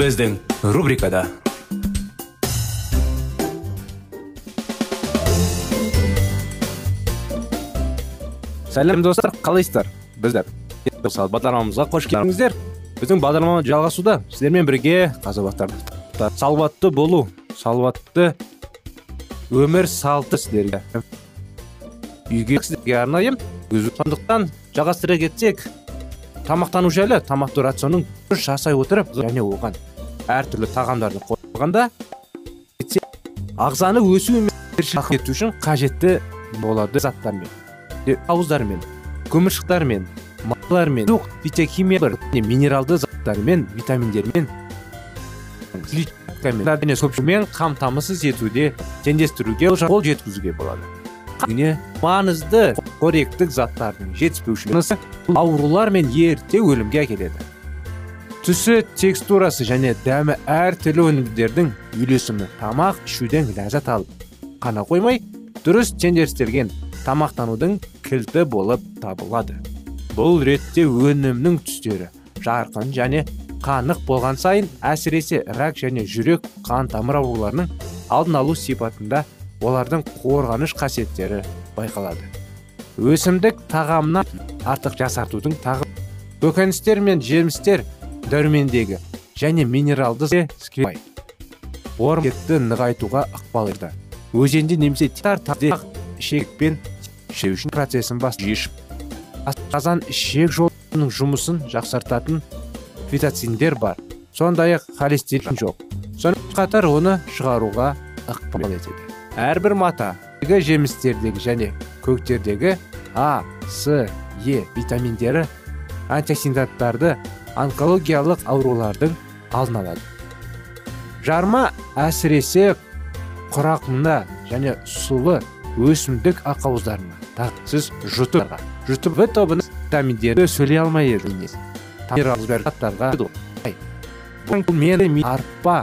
Біздің рубрикада сәлем достар қалайсыздар біздер бағдарламамызға қош келдіңіздер біздің бағдарлама жалғасуда сіздермен бірге қазабаттар салауатты болу салауатты өмір салты сіздерге үйге сіздерге арнайы сондықтан жалғастыра кетсек тамақтану жайлы тамақты рационың жасай отырып және оған әртүрлі тағамдарды қосқанда ағзаны өсу ету үшін қажетті болады. Заттармен ауыздармен көміршықтармен майлармен фитохимия минералды заттармен витаминдермен көпшімен қамтамасыз етуде теңдестіруге қол жеткізуге болады. Маңызды қоректік заттардың жетіспеушілігі аурулар мен ерте өлімге әкеледі. Түсі текстурасы және дәмі әртүрлі өнімдердің үйлесімі тамақ ішуден ләззат алып қана қоймай дұрыс теңдестірген тамақтанудың кілті болып табылады. Бұл ретте өнімнің түстері жарқын және қанық болған сайын әсіресе рак және жүрек қан тамыр ауруларының алдын алу сипатында олардың қорғаныш қасиеттері байқалады. Өсімдік тағамына артық жасартудың тағы көкөністер мен жемістер дәрумендегі және минералды орметті нығайтуға ықпал етті. Өзенде немесе тар ішекпен ішеу процесін бастайды қазан ішек жолының жұмысын жақсартатын фитоциндер бар. Сондай ақ холестерин жоқ. Сонымен қатар оны шығаруға ықпал етеді. Әрбір мата жемістердегі және көктердегі а с е витаминдері антиоксиданттарды онкологиялық аурулардың алдын алады. Жарма әсіресе құрақында және сулы өсімдік ақауыздарына сіз жұтып жұтып в тобының витаминдерді сөйлей алмай едіңіз мен арпа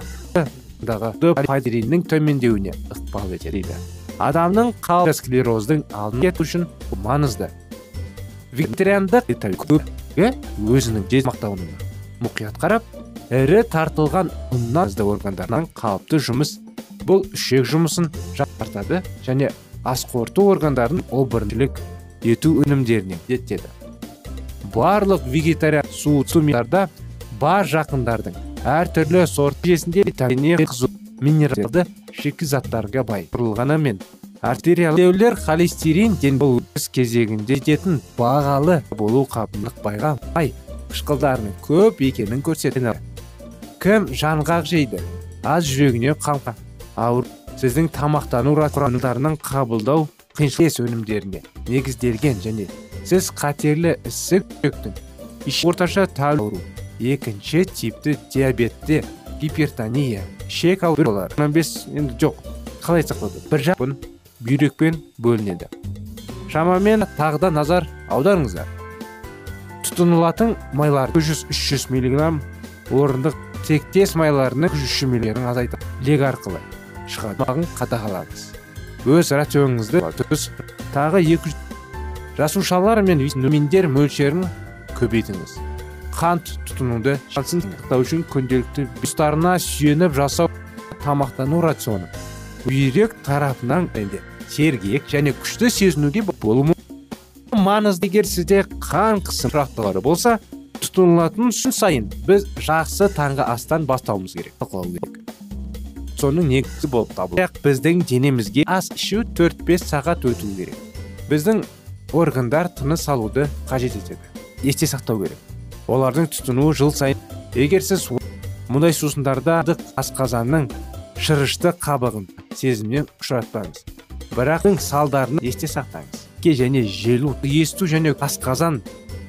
пайдериннің төмендеуіне ықпал етеді адамның қал склероздың алдын кету үшін маңызды. Вегетариандық өзінің мақтауына мұқият қарап ірі тартылған ұннан органдарынан қалыпты жұмыс бұл ішек жұмысын жақсартады және ас қорыту органдарын обырнілік ету өнімдеріне жетеді барлық вегетариан суытсумидарда бар жақындардың әртүрлі сорт жесінде витамине қызу минералды шикізаттарға бай құрылғанымен артериялеулер холестерин бұл өз кезегінде жететін бағалы болу қабындық байға бай қышқылдарының көп екенін көрсетеді кім жаңғақ жейді? Аз жүрегіне қамқа. Ауыр. Сіздің тамақтану рациондарының қабылдау қиыншылық өнімдеріне негізделген және сіз қатерлі ісік жүректің орташа ауру. Екінші типті диабетте гипертония. Ішек аурулар бес енді жоқ. Қалай айтсақ болады бір жақ бүйрекпен бөлінеді. Шамамен тағы да назар аударыңыздар. Тұтынылатын майлар жүз үш жүз миллиграмм орындық тектес майларының үш жүз миллиграмм азайтып лек арқылы шығады қадағалаңыз. Өз рационыңызды дұрыс тағы екі жасушалар мен витаминдер мөлшерін көбейтіңіз. Қант тұтынуды сақтау үшін күнделікті тұстарына сүйеніп жасау тамақтану рационы бүйрек тарапынан сергек және күшті сезінуге болуы маңызды егер сізде қан қысым тұрақтылары болса тұтынылатын күн сайын біз жақсы таңғы астан бастауымыз керек. Соның негізі болып табылады біздің денемізге ас ішу 4-5 сағат өту керек. Біздің органдар тыныс алуды қажет етеді. Есте сақтау керек. Олардың тұтынуы жыл сайын. Егер сіз мұндай сусындарды асқазанның шырышты қабығын сезімнен ұшыратпаңыз. Бірақ салдарын есте сақтаңыз. Ке және желу есту және асқазан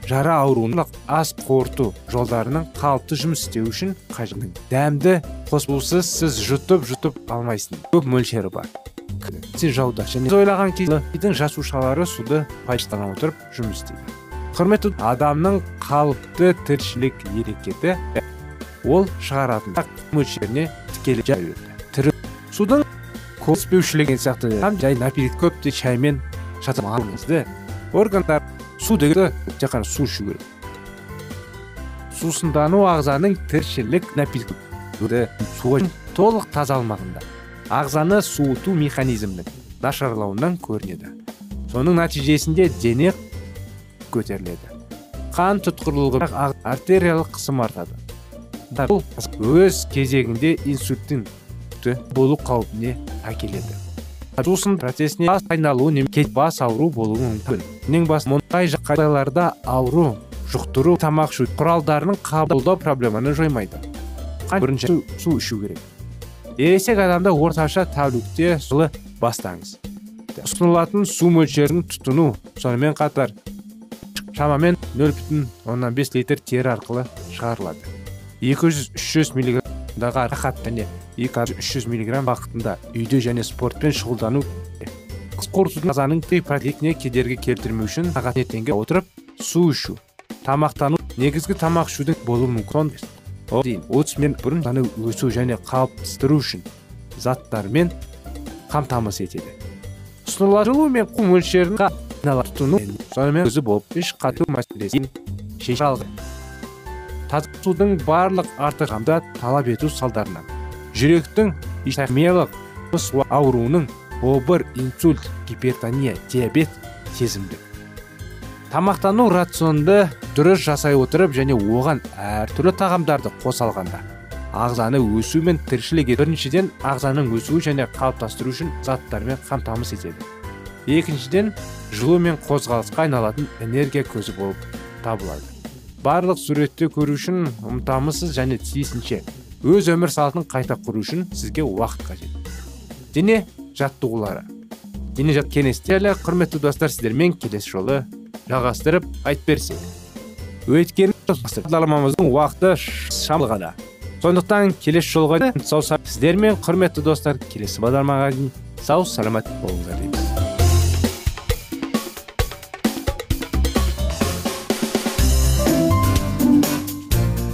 жара ауруының ас қорыту жолдарының қалыпты жұмыс істеу үшін қажет дәмді қосылусыз сіз жұтып жұтып алмайсың. Көп мөлшері бар. Сен жауда және ойлаған кезде жасушалары суды пайдалана отырып жұмыс істейді. Құрметті адамның қалыпты тіршілік ерекеті ол шығаратын мөлшеріне тікелей судың көспеушілігі сияқты жай напиток көп те шаймен шатамаңызды органдар су деген тек қана су ішу керек. Сусындану ағзаның тіршілік напиткті суға толық таза алмағында ағзаны суыту механизмінің нашарлауынан көрінеді. Соның нәтижесінде дене көтеріледі. Қан тұтқырлығы артериялық қысым артады. Бұл өз кезегінде инсульттің болу қаупіне әкеледі. Сусын процесіне бас айналу немесе бас ауру болуы мүмкін. Ең басты мұндай жағдайларда ауру жұқтыру тамақ ішу құралдарының қабылдау проблеманы жоймайды. Бірінші су ішу керек. Ересек адамда орташа тәулікте жылы бастаңыз. Ұсынылатын су мөлшерін тұтыну сонымен қатар шамамен нөл бүтін оннан бес литр тері арқылы шығарылады. 200-300 миллиграммдағы рахат және 200-300 миллиграмм уақытында үйде және спортпен шұғылдану қорытудың ағзаның проектіне кедергі келтірмеу үшін сағат ертеңге отырып су ішу тамақтану негізгі тамақ ішудің болуы мүмкін. Одан дейін отыз минут бұрын саны өсу және қалыптастыру үшін заттармен қамтамасыз етеді. Ұсынылатын жылу мен қу мөлшерін тұтыну сонымен өзі болып іш қату мәселесін шеше алды таза судың барлық артығамда талап ету салдарынан жүректің ишемиялық ауруының обыр инсульт гипертония диабет сезімді. Тамақтану рационды дұрыс жасай отырып және оған әртүрлі тағамдарды қоса алғанда ағзаны өсу мен тіршілік біріншіден ағзаның өсуі және қалыптастыру үшін заттармен қамтамасыз етеді. Екіншіден жылу мен қозғалысқа айналатын энергия көзі болып табылады. Барлық суретті көру үшін ұмытамысыз және тиісінше өз өмір салтын қайта құру үшін сізге уақыт қажет. Дене жаттығулары. Дене жат кеңестелі құрметті достар сіздермен келесі жолы жалғастырып айтып берсек. Өйткені бағдарламамыздың уақыты шамалы ғана сондықтан келесі жолға сау сіздермен құрметті достар келесі бағдарламаға дейін сау саламат болыңыздар дейміз.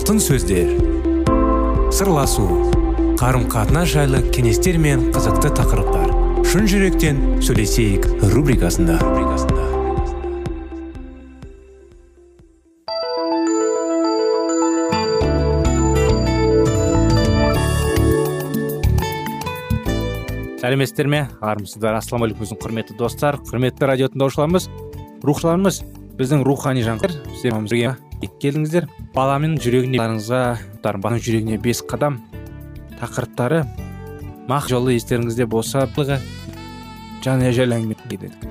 Алтын сөздер. Сырласу қарым қатынас жайлы кеңестер мен қызықты тақырыптар. Шын жүректен сөйлесейік рубрикасында. Сәлеметсіздер ме? Армысыздар ассалаумағалейкум құрметті достар құрметті радио тыңдаушыларымыз рухшыларымыз біздің рухани жаңғыр келдіңіздер баланың жүрегіне жүрегіне бес қадам. Тақырыптары мақ жолы естеріңізде болса жан жайлы әңгіме дедік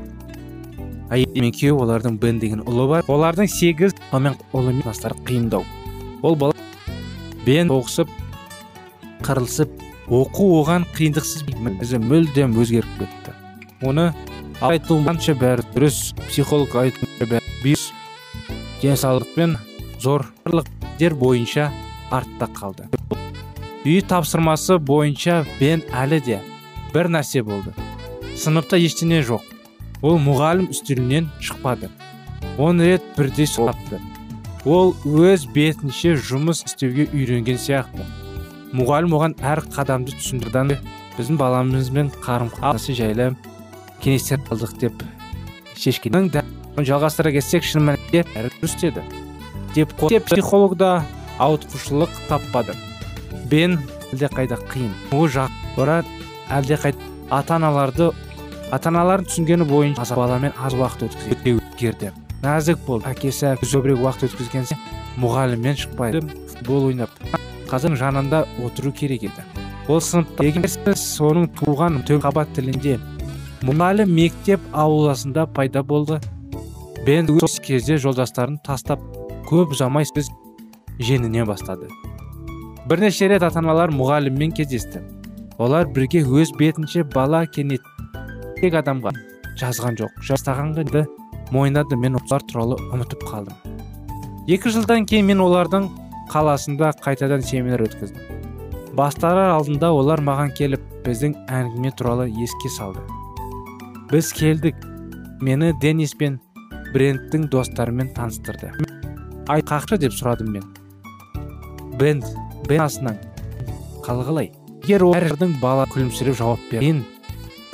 әйел мен күйеу олардың бен деген ұлы бар. Олардың сегіз мен ұлы мен қиындау. Ол бала бен соғысып қырылысып оқу оған қиындықсыз өзі мүлдем өзгеріп кетті. Оны айтылғанша бәрі дұрыс психолог айтуынша бәрі денсаулық пен зорлық дер бойынша артта қалды. Үй тапсырмасы бойынша бен әлі де бір нәрсе болды. Сыныпта ештеңе жоқ. Ол мұғалім үстелінен шықпады. Он рет бірдей соғапты ол өз бетінше жұмыс істеуге үйренген сияқты. Мұғалім оған әр қадамды түсіндірді. Біздің баламызбен қарым қатынасы жайлы кеңестер алдық деп шешкен. Жалғастыра кетсек шын мәнінде бәрі дұрыс деді. Деп психолог да ауытқушылық таппады. Бен қайда қиын. Ол жақ олар қайда ата аналарды ата аналардың түсінгені бойынша баламен аз уақыт өткізеді. Нәзік болды. Әкесі көбірек уақыт өткізген мұғаліммен шықпайды. Футбол ойнап. Қазір жанында отыру керек еді. Ол сыныпта егер сіз оның туған төл қабат тілінде мұғалім мектеп ауласында пайда болды. Бен өз кезде жолдастарын тастап көп ұзамай сөз женіне бастады. Бірнеше рет ата аналар мұғаліммен кездесті. Олар бірге өз бетінше бала кенет тек адамға жазған жоқ жастағанды мойындады. Мен олар туралы ұмытып қалдым. Екі жылдан кейін мен олардың қаласында қайтадан семинар өткіздім. Бастары алдында олар маған келіп біздің әңгіме туралы еске салды. Біз келдік. Мені денис пен брендтің достарымен таныстырды. Ай қақшы деп сұрадым мен. Бенд бен асынан қалғылай. Егер олардың бала күлімсіреп жауап берген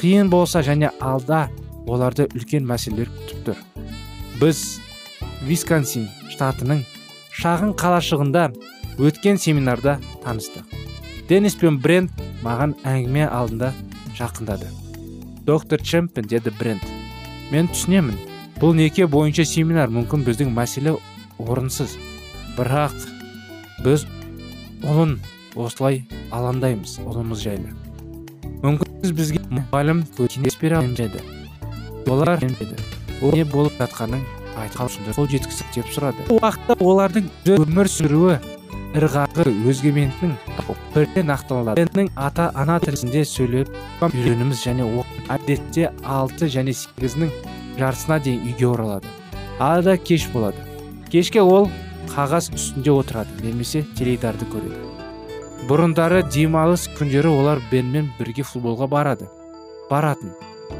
қиын болса және алда оларды үлкен мәселелер күтіп тұр. Біз висконсин штатының шағын қалашығында өткен семинарда таныстық. Денис пен брент маған әңгіме алдында жақындады. Доктор чемпен деді брент мен түсінемін бұл неке бойынша семинар. Мүмкін біздің мәселе орынсыз. Бірақ біз ұлын осылай алаңдаймыз ұлымыз жайлы. Мүмкін сіз бізге мұғалім кеңес бере деді. Олар ол не болып жатқанын айтқан қол жеткіздік деп сұрады. Уақытта олардың өмір сүруі ырғағы өзгеменің бірден ақталады. Менің ата ана тілінде сөйлеп үйреніміз және әдетте алты және сегізінің жартысына дейін үйге оралады. Арада кеш болады. Кешке ол қағаз үстінде отырады немесе теледидарды көреді. Бұрындары демалыс күндері олар бенмен бірге футболға барады. Баратын.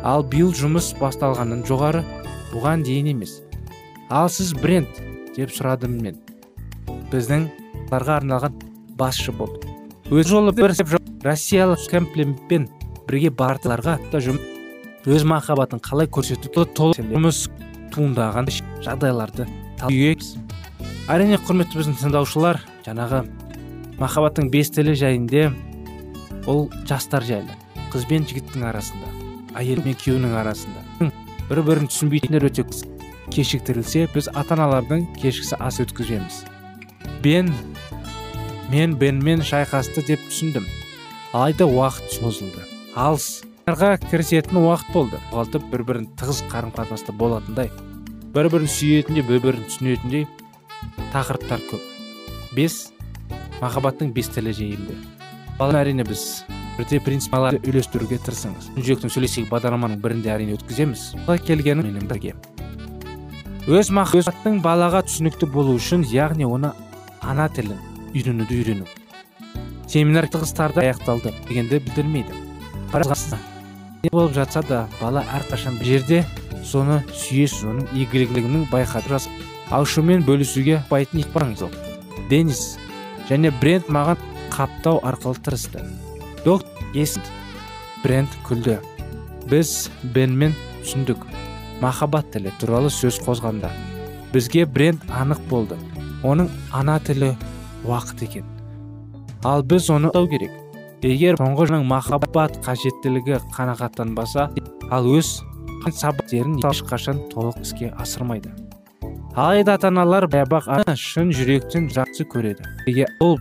Ал биыл жұмыс басталғаннан жоғары бұған дейін емес. Ал сіз бренд деп сұрадым мен. Біздің ларға арналған басшы болды. Өз жолы бір россиялық кемплемпен бірге бардыларға өз махаббатын қалай көрсету толық жұмыс туындаған жағдайларды әрине құрметті біздің тыңдаушылар жаңағы махаббаттың бес тілі жайында ол жастар жайлы. Қыз бен жігіттің арасында әйел мен күйеуінің арасында. Бір бірін түсінбейтіндер өте кешіктірілсе біз ата аналардың кешкісі ас өткіземіз. Бен мен бенмен шайқасты деп түсіндім. Алайда уақыт созылды. Алысқа кірісетін уақыт болды. Жоғалтып бір бірін тығыз қарым қатынаста болатындай бір бірін сүйетіндей бір бірін түсінетіндей тақырыптар көп. Бес махаббаттың бес тілі жайында ал әрине біз бірде принципаларды үйлестіруге тырысыңыз. Жүректен сөйлесейік бағдарламаның бірінде әрине өткіземіз. Келгені менің бірге. Өз махаббаттың балаға түсінікті болу үшін яғни оны ана тілін үйренуді үйрену. Семинар тығыстарда аяқталды дегенді білдірмейді. Не болып жатса да бала әрқашан бір жерде соны сүйесіз оның игілігінің байқатып жас ашумен бөлісуге байтын ықпаңыз жоқ. Денис және брент маған қаптау арқылы тырысты. Доктор есіт брент күлді. Біз бенмен түсіндік. Махаббат тілі туралы сөз қозғанда бізге брент анық болды. Оның ана тілі уақыт екен. Ал біз оны тау керек. Егер соңғы махаббат қажеттілігі қанағаттанбаса ал өз сабақтерін ешқашан толық іске асырмайды. Алайда ата аналар баябақ ана шын жүректен жақсы көреді. Егер ол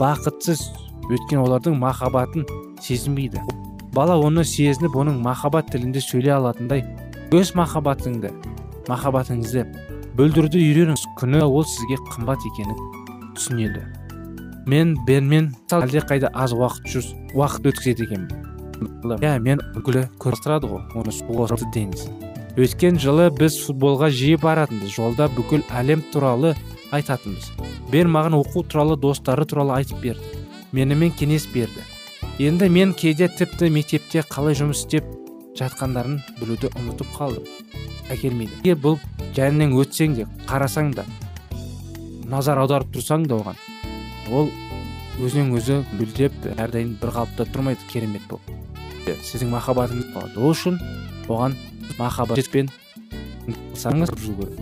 бақытсыз өткен олардың махаббатын сезінбейді. Бала оны сезініп оның махаббат тілінде сөйлей алатындай өз махаббатыңды махаббатыңызды бүлдіруді үйреніңіз. Күні ол сізге қымбат екенін түсінеді. Мен бенмен қайда аз уақыт жүз уақыт өткізеді екенмін. Иә мен гүлі көрістірады ғой оны суға деңіз өткен жылы біз футболға жиі баратынбыз жолда бүкіл әлем туралы айтатынбыз. Бен маған оқу туралы достары туралы айтып берді менімен кеңес берді. Енді мен кейде тіпті мектепте қалай жұмыс істеп жатқандарын білуді ұмытып қалдым. Әкелмейді. Бұл жайынан өтсең де қарасаң да назар аударып тұрсаң да оған. Ол өзінен өзі гүлдеп әрдайым бір қалыпта тұрмайды керемет болып сіздің махаббатыңыз болады. Ол үшін оған махаббатпен саңыз керек.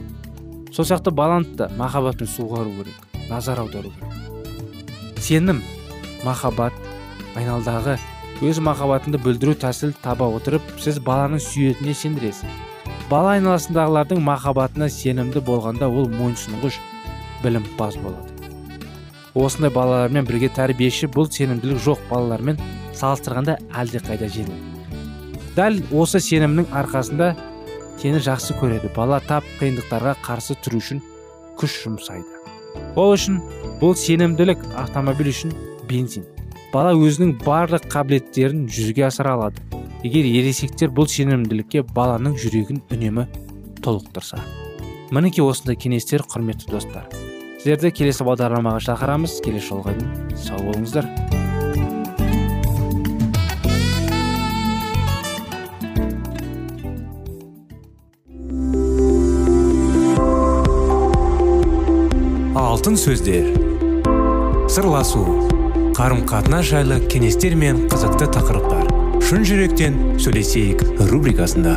Сол сияқты баланы да махаббатпен суғару керек назар аудару керек. Сенім махаббат айналдағы өз махаббатыңды білдіру тәсіл таба отырып сіз баланың сүйетініне сендіресіз. Бала айналасындағылардың махаббатына сенімді болғанда ол мойынсұнғыш білімпаз болады. Осындай балалармен бірге тәрбиеші бұл сенімділік жоқ балалармен салыстырғанда әлдеқайда жеңіл. Дәл осы сенімнің арқасында сені жақсы көреді. Бала тап қиындықтарға қарсы тұру үшін күш жұмсайды. Ол үшін бұл сенімділік автомобиль үшін бензин. Бала өзінің барлық қабілеттерін жүзеге асыра алады. Егер ересектер бұл сенімділікке баланың жүрегін үнемі толықтырса. Мінекей осындай кеңестер құрметті достар. Сіздерді келесі бағдарламаға шақырамыз. Келесі жолға дейін сау болыңыздар. Алтын сөздер. Сырласу. Қарым қатынас жайлы кеңестер мен қызықты тақырыптар. Шын жүректен сөйлесейік рубрикасында.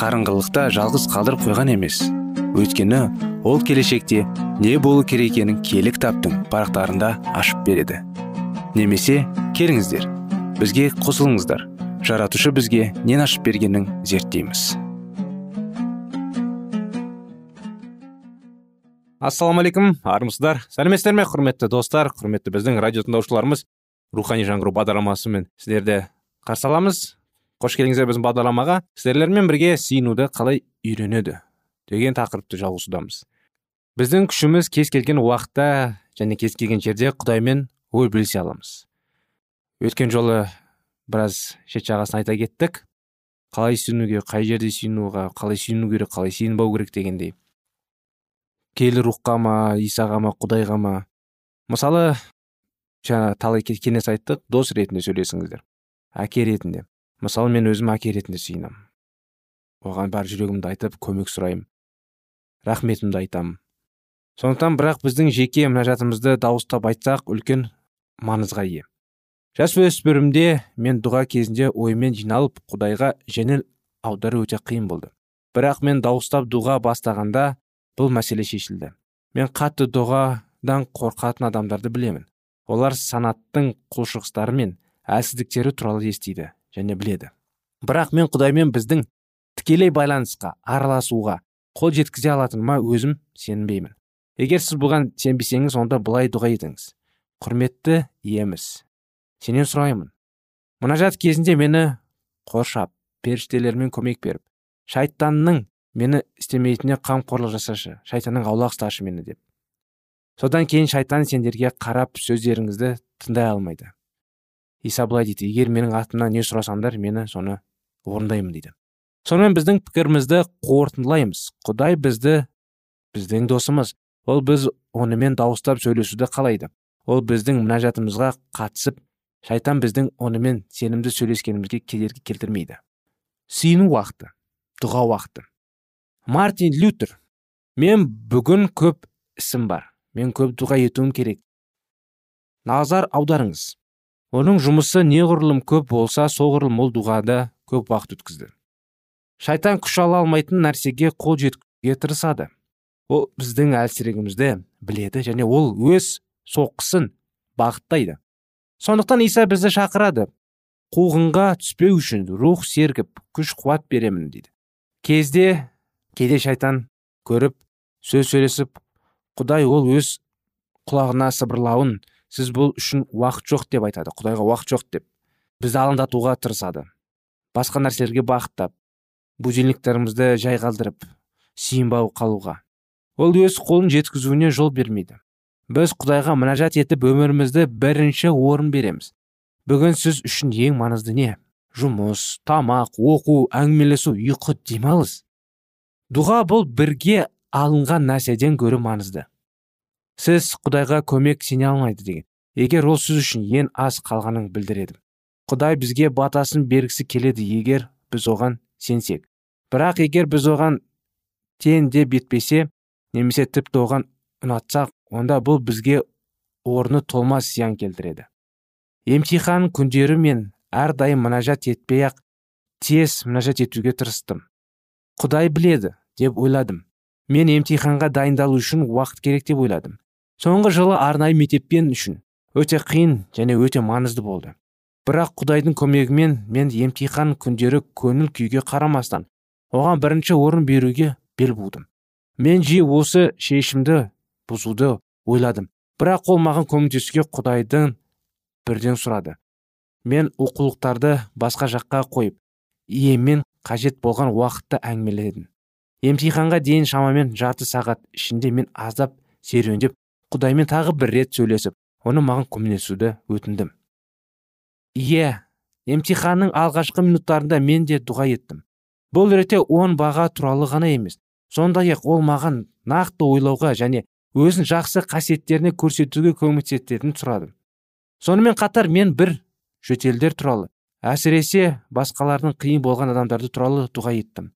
қарыңғылықта жалғыз қалдырып қойған емес. Өйткені ол келешекте не болу керек екенін киелі кітаптың парақтарында ашып береді. Немесе келіңіздер бізге қосылыңыздар. Жаратушы бізге нен ашып бергенін зерттейміз. Ассалаумағалейкум армысыздар. Сәлеметсіздер ме құрметті достар құрметті біздің радио тыңдаушыларымыз рухани жаңғыру бағдарламасымен сіздерді қарсы аламыз. Қош келдіңіздер біздің бағдарламаға. Сіздермен бірге сиынуды қалай үйренеді деген тақырыпты жалғасудамыз. Біздің күшіміз кез келген уақытта және кез келген жерде құдаймен ой бөлісе аламыз. Өткен жолы біраз шет жағасын айта кеттік. Қалай сүйінуге қай жерде сүйінуға қалай сүйіну керек қалай сүйінбау керек дегендей. Киелі рухқа ма исаға ма құдайға ма? Мысалы жаңа талай кеңес айттық дос ретінде сөйлесіңіздер әке ретінде. Мысалы мен өзім әке ретінде сүйінемін. Оған бар жүрегімді айтып көмек сұраймын. Рахметімді айтамын. Сондықтан бірақ біздің жеке мінәжатымызды дауыстап айтсақ үлкен маңызға ие. Жас өспірімде мен дұға кезінде оймен жиналып құдайға жеңіл аудару өте қиын болды. Бірақ мен дауыстап дұға бастағанда бұл мәселе шешілді. Мен қатты дұғадан қорқатын адамдарды білемін. Олар санаттың құлшылықтары мен әлсіздіктері туралы естиді. Және біледі. Бірақ мен құдаймен біздің тікелей байланысқа араласуға қол жеткізе алатыныма өзім сенбеймін. Егер сіз бұған сенбесеңіз онда былай дұға етіңіз. Құрметті иеміз сенен сұраймын. Мұнажат кезінде мені қоршап періштелермен көмек беріп шайтанның мені істемейтініне қамқорлық жасашы шайтаннан аулақ ұсташы мені деп. Содан кейін шайтан сендерге қарап сөздеріңізді тыңдай алмайды. Иса былай дейді. Егер менің атымнан не сұрасаңдар мені соны орындаймын дейді. Сонымен біздің пікірімізді қорытындылаймыз. Құдай бізді біздің досымыз. Ол біз онымен дауыстап сөйлесуді қалайды. Ол біздің мінәжатымызға қатысып шайтан біздің онымен сенімді сөйлескенімізге кедергі келтірмейді. Сүйіну уақыты дұға уақыты. Мартин лютер. Мен бүгін көп ісім бар. Мен көп дұға етуім керек. Назар аударыңыз оның жұмысы неғұрлым көп болса соғұрлым ол дұғада көп уақыт өткізді. Шайтан күш ала алмайтын нәрсеге қол жеткізуге тырысады. Ол біздің әлсірегімізді біледі және ол өз соққысын бағыттайды. Сондықтан иса бізді шақырады. Қуғынға түспеу үшін рух сергіп күш қуат беремін дейді. Кезде кейде шайтан көріп сөз сөйлесіп құдай ол өз құлағына сыбырлауын сіз бұл үшін уақыт жоқ деп айтады құдайға уақыт жоқ деп. Бізді алаңдатуға тырысады. Басқа нәрселерге бағыттап будильниктерімізді жай қалдырып сүйінбау қалуға. Ол өз қолын жеткізуіне жол бермейді. Біз құдайға мінәжат етіп өмірімізді бірінші орын береміз. Бүгін сіз үшін ең маңызды не? Жұмыс тамақ оқу әңгімелесу ұйқы демалыс. Дұға бұл бірге алынған нәрседен гөрі маңызды. Сіз құдайға көмек сене алмайды деген. Егер ол сіз үшін ең аз қалғанын білдіреді. Құдай бізге батасын бергісі келеді егер біз оған сенсек. Бірақ егер біз оған тен де бетпесе немесе тіпті оған ұнатсақ онда бұл бізге орны толмас зиян келтіреді. Емтихан күндері мен әрдайым мінәжат етпей ақ тез мінәжат етуге тырыстым. Құдай біледі деп ойладым. Мен емтиханға дайындалу үшін уақыт керек деп ойладым. Соңғы жылы арнайы мектеппен үшін өте қиын және өте маңызды болды. Бірақ құдайдың көмегімен мен емтихан күндері көңіл күйге қарамастан оған бірінші орын беруге бел будым. Мен жиі осы шешімді бұзуды ойладым. Бірақ ол маған көмектесуге құдайдың бірден сұрады. Мен оқулықтарды басқа жаққа қойып иеммен қажет болған уақытта әңгімеледім. Емтиханға дейін шамамен жарты сағат ішінде мен аздап серуендеп құдаймен тағы бір рет сөйлесіп оны маған көмектесуді өтіндім. Иә емтиханның алғашқы минуттарында мен де дұға еттім. Бұл ретте он баға туралы ғана емес сондай ақ ол маған нақты ойлауға және өзін жақсы қасиеттеріне көрсетуге көмектесетінін сұрадым. Сонымен қатар мен бір жөтелдер туралы әсіресе басқалардың қиын болған адамдарды туралы дұға еттім.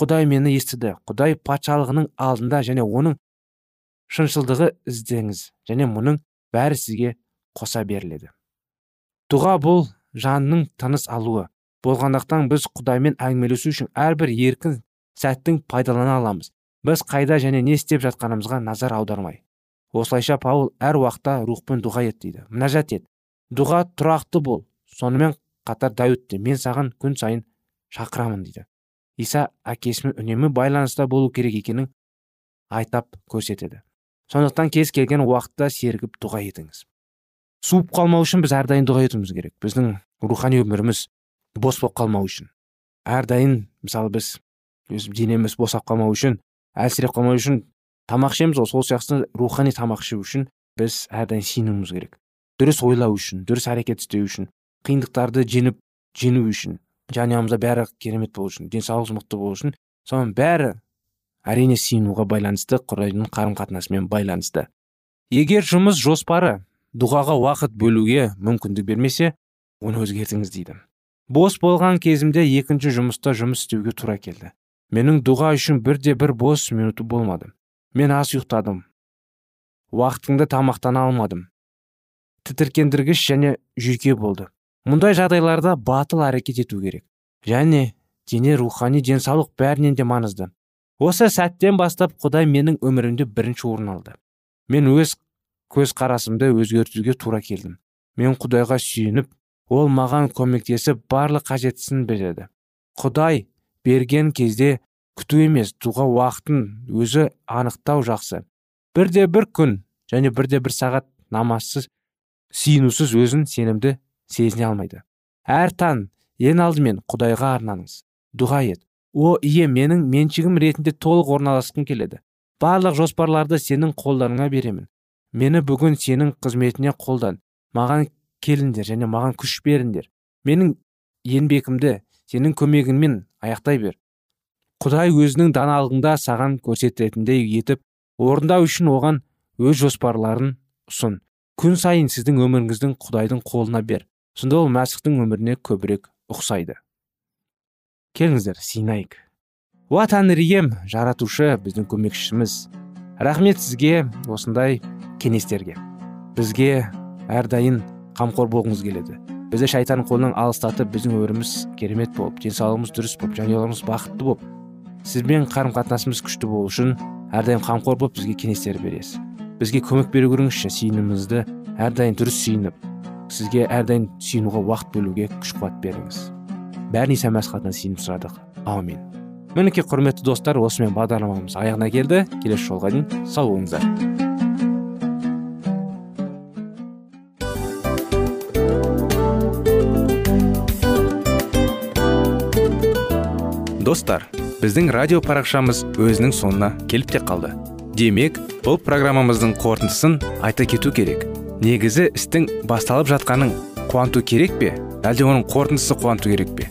Құдай мені естіді. Құдай патшалығының алдында және оның шыншылдығы іздеңіз және мұның бәрі сізге қоса беріледі. Дұға бұл жанның тыныс алуы. Болғандықтан біз құдаймен әңгімелесу үшін әрбір еркін сәттің пайдалана аламыз. Біз қайда және не істеп жатқанымызға назар аудармай. Осылайша паул әр уақытта рухпен дұға ет дейді. Мінәжат ет. Дұға тұрақты бол. Сонымен қатар дәуіт те. Мен саған күн сайын шақырамын дейді. Иса әкесімен үнемі байланыста болу керек екенін айтап көрсетеді. Сондықтан кез келген уақытта сергіп дұға етіңіз. Суып қалмау үшін біз әрдайым дұға етуіміз керек. Біздің рухани өміріміз бос болып қалмау үшін. Әрдайым мысалы біз өз денеміз босап қалмау үшін әлсіреп қалмау үшін тамақ ішеміз ғой. Сол сияқты рухани тамақ ішу үшін біз әрдайым сиынуымыз керек. Дұрыс ойлау үшін дұрыс әрекет істеу үшін қиындықтарды жеңіп жеңу үшін жанұямызда бәрі керемет болу үшін денсаулығымыз мықты болу үшін соның бәрі әрине сиынуға байланысты құдайдың қарым қатынасымен байланысты. Егер жұмыс жоспары дұғаға уақыт бөлуге мүмкіндік бермесе оны өзгертіңіз дейді. Бос болған кезімде екінші жұмыста жұмыс істеуге тура келді. Менің дұға үшін бірде бір бос минуты болмады. Мен аз ұйықтадым. Уақытыңды тамақтана алмадым. Тітіркендіргіш және жүйке болды. Мұндай жағдайларда батыл әрекет ету керек. Және дене рухани денсаулық бәрінен де маңызды. Осы сәттен бастап құдай менің өмірімде бірінші орын алды. Мен өз көзқарасымды өзгертуге тура келдім. Мен құдайға сүйеніп ол маған көмектесіп барлық қажеттісін береді құдай берген кезде күту емес дұға уақытын өзі анықтау жақсы. Бірде бір күн және бірде бір сағат намазсыз сиынусыз өзін сенімді сезіне алмайды. Әр таң ең алдымен құдайға арнаңыз. Дұға ет. О ие менің меншігім ретінде толық орналасқым келеді. Барлық жоспарларды сенің қолдарыңа беремін. Мені бүгін сенің қызметіне қолдан. Маған келіңдер және маған күш беріңдер. Менің еңбегімді сенің көмегіңмен аяқтай бер. Құдай өзінің даналығында саған көрсететіндей етіп орындау үшін оған өз жоспарларын ұсын. Күн сайын сіздің өміріңіздің құдайдың қолына бер. Сонда ол мәсіхтің өміріне көбірек ұқсайды. Келіңіздер синайық уа тәңір ием жаратушы біздің көмекшіміз. Рахмет сізге осындай кеңестерге. Бізге әрдайым қамқор болғыңыз келеді. Бізді шайтан қолынан алыстатып біздің өміріміз керемет болып денсаулығымыз дұрыс болып жанұяларымыз бақытты болып сізбен қарым қатынасымыз күшті болу үшін әрдайым қамқор болып бізге кеңестер бересіз. Бізге көмек бере көріңізші сиынымызды әрдайым дұрыс сиынып сізге әрдайым сиынуға уақыт бөлуге күш қуат беріңіз. Бәрін иса мәсіхатынан сиынып сұрадық. Аумин мінекей құрметті достар осымен бағдарламамыз аяғына келді. Келесі жолға дейін сау болыңыздар. Достар біздің радио парақшамыз өзінің соңына келіп те қалды. Демек бұл программамыздың қорытындысын айта кету керек. Негізі істің басталып жатқанын қуанту керек пе? Әлде оның қорытындысы қуанту керек пе?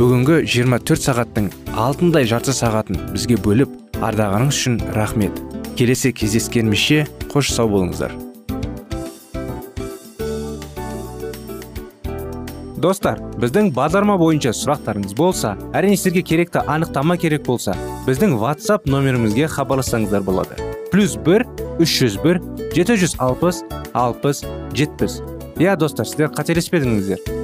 Бүгінгі 24 сағаттың алтындай жарты сағатын бізге бөліп ардағаныңыз үшін рахмет. Келесі кездескенімізше қош сау болыңыздар. Достар біздің бағдарлама бойынша сұрақтарыңыз болса әрине сіздерге керекті анықтама керек болса біздің whatsapp нөмірімізге хабарлассаңыздар болады. Плюс бір үш жүз бір жеті жүз алпыс алпыс жетпіс. Иә достар сіздер қателеспедіңіздер.